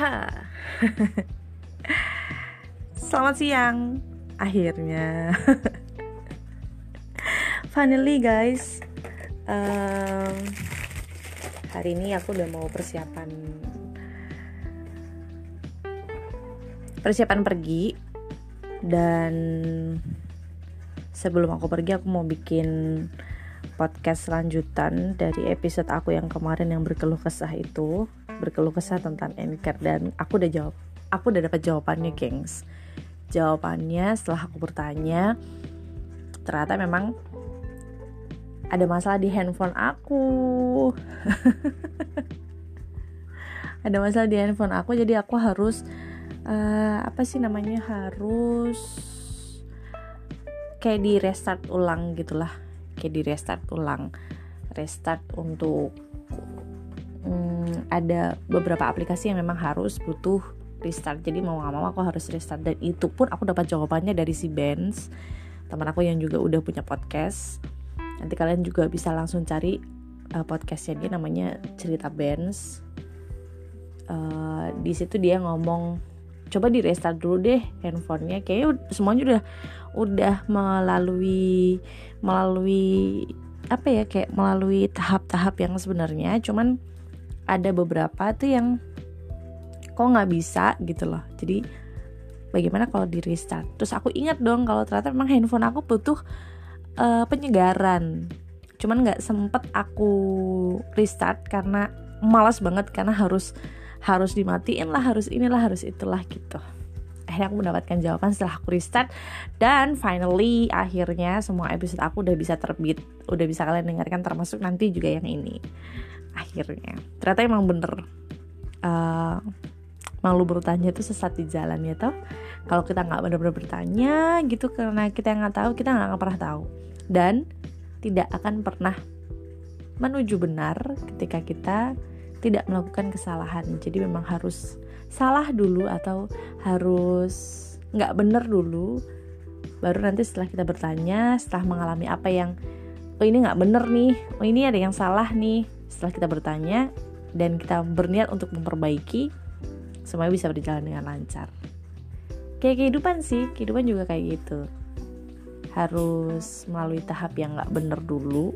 Ha. Selamat siang. Akhirnya. Finally guys. Um, hari ini aku udah mau persiapan persiapan pergi dan sebelum aku pergi aku mau bikin podcast lanjutan dari episode aku yang kemarin yang berkeluh kesah itu berkeluh kesah tentang anchor dan aku udah jawab aku udah dapat jawabannya gengs. Jawabannya setelah aku bertanya ternyata memang ada masalah di handphone aku. Ada masalah di handphone aku jadi aku harus uh, apa sih namanya harus kayak di restart ulang gitulah kayak di restart ulang. Restart untuk hmm, ada beberapa aplikasi yang memang harus butuh restart. Jadi mau nggak mau aku harus restart. Dan itu pun aku dapat jawabannya dari si Benz teman aku yang juga udah punya podcast. Nanti kalian juga bisa langsung cari uh, podcastnya dia namanya cerita Benz. Uh, di situ dia ngomong coba di restart dulu deh handphonenya. Kayaknya semuanya udah udah melalui melalui apa ya kayak melalui tahap-tahap yang sebenarnya. Cuman ada beberapa tuh yang kok nggak bisa gitu loh. Jadi bagaimana kalau di restart? Terus aku ingat dong kalau ternyata memang handphone aku butuh uh, penyegaran. Cuman nggak sempet aku restart karena malas banget karena harus harus dimatiin lah harus inilah harus itulah gitu. Akhirnya aku mendapatkan jawaban setelah aku restart dan finally akhirnya semua episode aku udah bisa terbit udah bisa kalian dengarkan termasuk nanti juga yang ini. Akhirnya. Ternyata emang bener. Uh, malu bertanya itu sesat di jalan ya toh. Kalau kita nggak benar-benar bertanya gitu karena kita nggak tahu kita nggak pernah tahu. Dan tidak akan pernah menuju benar ketika kita tidak melakukan kesalahan. Jadi memang harus salah dulu atau harus nggak bener dulu. Baru nanti setelah kita bertanya setelah mengalami apa yang oh ini nggak bener nih. Oh ini ada yang salah nih. Setelah kita bertanya dan kita berniat untuk memperbaiki semuanya bisa berjalan dengan lancar. Kayak kehidupan sih kehidupan juga kayak gitu. Harus melalui tahap yang nggak bener dulu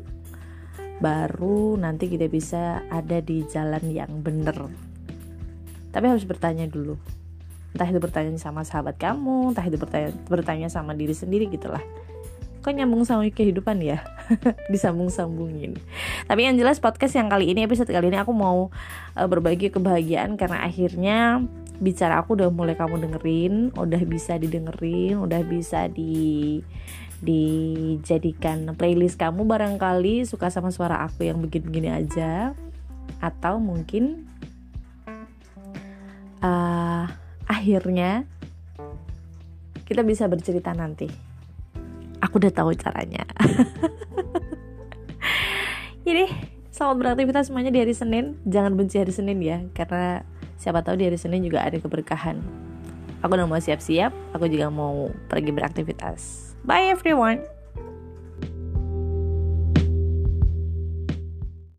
baru nanti kita bisa ada di jalan yang bener. Tapi harus bertanya dulu. Entah itu bertanya sama sahabat kamu entah itu bertanya bertanya sama diri sendiri gitulah. Kok nyambung sama kehidupan ya? Disambung sambungin tapi yang jelas podcast yang kali ini episode kali ini aku mau uh, berbagi kebahagiaan karena akhirnya bicara aku udah mulai kamu dengerin udah bisa didengerin udah bisa di dijadikan playlist kamu barangkali suka sama suara aku yang begini-begini aja atau mungkin uh, akhirnya kita bisa bercerita nanti. Aku udah tahu caranya. Jadi selamat beraktivitas semuanya di hari Senin. Jangan benci hari Senin ya, karena siapa tahu di hari Senin juga ada keberkahan. Aku udah mau siap-siap. Aku juga mau pergi beraktivitas. Bye everyone.